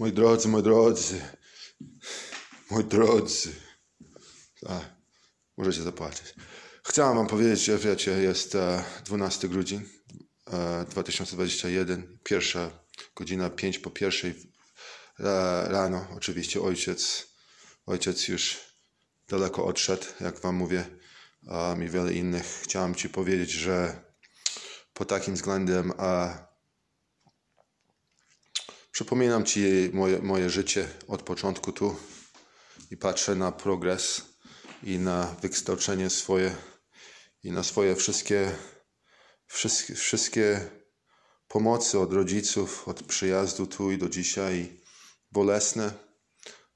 Moi drodzy, moi drodzy, moi drodzy. A, możecie zapłacić. Chciałem wam powiedzieć, że wiecie, jest e, 12 grudzień e, 2021, pierwsza godzina, 5 po pierwszej e, rano. Oczywiście ojciec, ojciec już daleko odszedł, jak wam mówię, mi wiele innych. Chciałem ci powiedzieć, że pod takim względem a Przypominam Ci moje, moje życie od początku tu i patrzę na progres i na wykształcenie swoje i na swoje wszystkie, wszystkie, wszystkie pomocy od rodziców, od przyjazdu tu i do dzisiaj. Bolesne,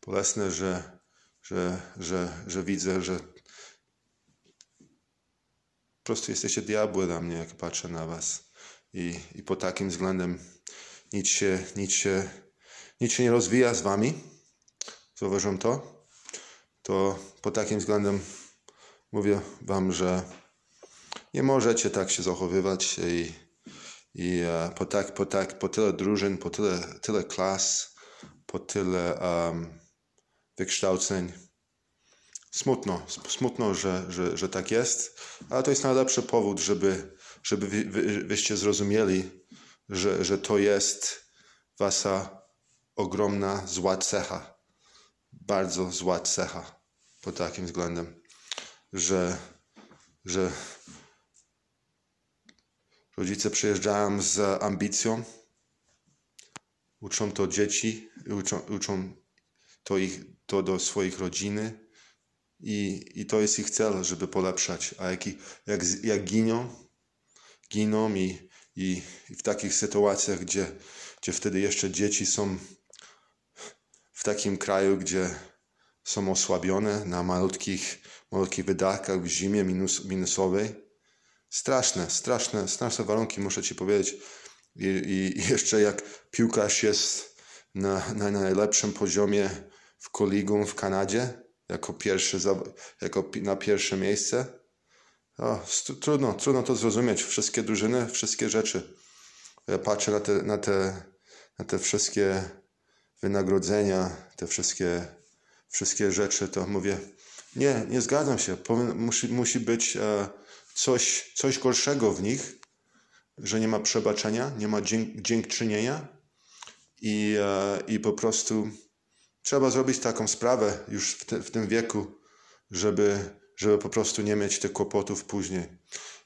bolesne, że, że, że, że widzę, że po prostu jesteście diabły dla mnie, jak patrzę na Was. I, i pod takim względem nic się, nic się, nic się nie rozwija z wami. Zauważam to. To pod takim względem mówię wam, że nie możecie tak się zachowywać i, i e, po, tak, po, tak, po tyle drużyn, po tyle, tyle klas, po tyle um, wykształceń. Smutno, smutno, że, że, że tak jest, ale to jest najlepszy powód, żeby, żeby wy, wy, wyście zrozumieli, że, że to jest wasza ogromna zła cecha. Bardzo zła cecha pod takim względem, że, że rodzice przyjeżdżają z ambicją, uczą to dzieci, uczą, uczą to, ich, to do swoich rodziny i, i to jest ich cel, żeby polepszać. A jak, jak, jak giną, giną i i, w takich sytuacjach, gdzie, gdzie wtedy jeszcze dzieci są w takim kraju, gdzie są osłabione na malutkich, malutkich wydatkach w zimie minus, minusowej. Straszne, straszne, straszne warunki, muszę Ci powiedzieć. I, i jeszcze jak piłkarz jest na, na najlepszym poziomie w kolegium w Kanadzie, jako pierwszy, jako na pierwsze miejsce, o, trudno, trudno to zrozumieć. Wszystkie drużyny, wszystkie rzeczy. Patrzę na te, na te, na te wszystkie wynagrodzenia, te wszystkie, wszystkie rzeczy, to mówię, nie, nie zgadzam się. musi, musi być e, coś, coś gorszego w nich, że nie ma przebaczenia, nie ma dzięk, dziękczynienia i, e, i po prostu trzeba zrobić taką sprawę już w, te, w tym wieku, żeby żeby po prostu nie mieć tych kłopotów później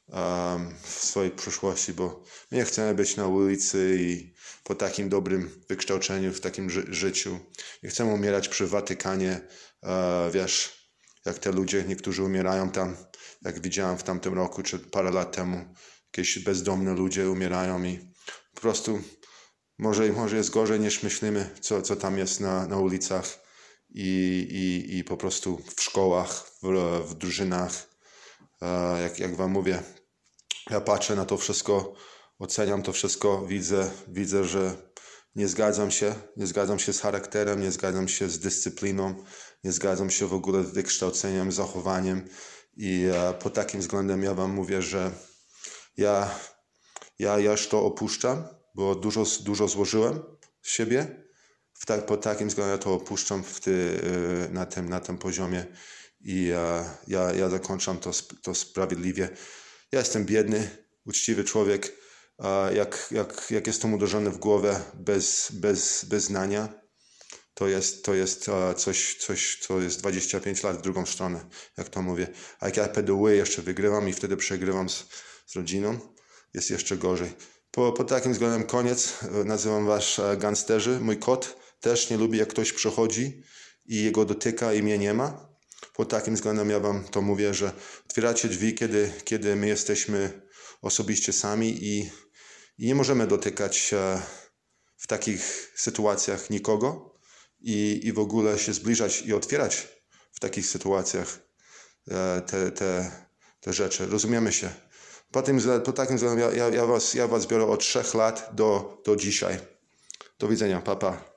um, w swojej przyszłości, bo nie chcemy być na ulicy i po takim dobrym wykształceniu, w takim ży życiu. Nie chcemy umierać przy Watykanie, uh, wiesz, jak te ludzie, niektórzy umierają tam, jak widziałem w tamtym roku, czy parę lat temu, jakieś bezdomne ludzie umierają i po prostu może, może jest gorzej niż myślimy, co, co tam jest na, na ulicach i, i, i po prostu w szkołach, w, w drużynach. E, jak, jak Wam mówię, ja patrzę na to wszystko, oceniam to wszystko, widzę, widzę, że nie zgadzam się, nie zgadzam się z charakterem, nie zgadzam się z dyscypliną, nie zgadzam się w ogóle z wykształceniem, zachowaniem i e, pod takim względem ja Wam mówię, że ja, ja już to opuszczam, bo dużo, dużo złożyłem z siebie w tak, pod takim względem to opuszczam w ty, y, na, tym, na tym poziomie i ja, ja zakończam to, to sprawiedliwie. Ja jestem biedny, uczciwy człowiek. Jak, jak, jak jestem uderzony w głowę bez, bez, bez znania, to jest, to jest coś, coś, co jest 25 lat w drugą stronę, jak to mówię. A jak ja PDW jeszcze wygrywam i wtedy przegrywam z, z rodziną, jest jeszcze gorzej. Po, po takim względem koniec. Nazywam was gangsterzy. Mój kot też nie lubi, jak ktoś przychodzi i jego dotyka i mnie nie ma. Pod takim względem ja wam to mówię, że otwieracie drzwi, kiedy, kiedy my jesteśmy osobiście sami i, i nie możemy dotykać w takich sytuacjach nikogo i, i w ogóle się zbliżać i otwierać w takich sytuacjach e, te, te, te rzeczy. Rozumiemy się. Po, tym, po takim względem ja, ja, was, ja was biorę od trzech lat do, do dzisiaj. Do widzenia, papa.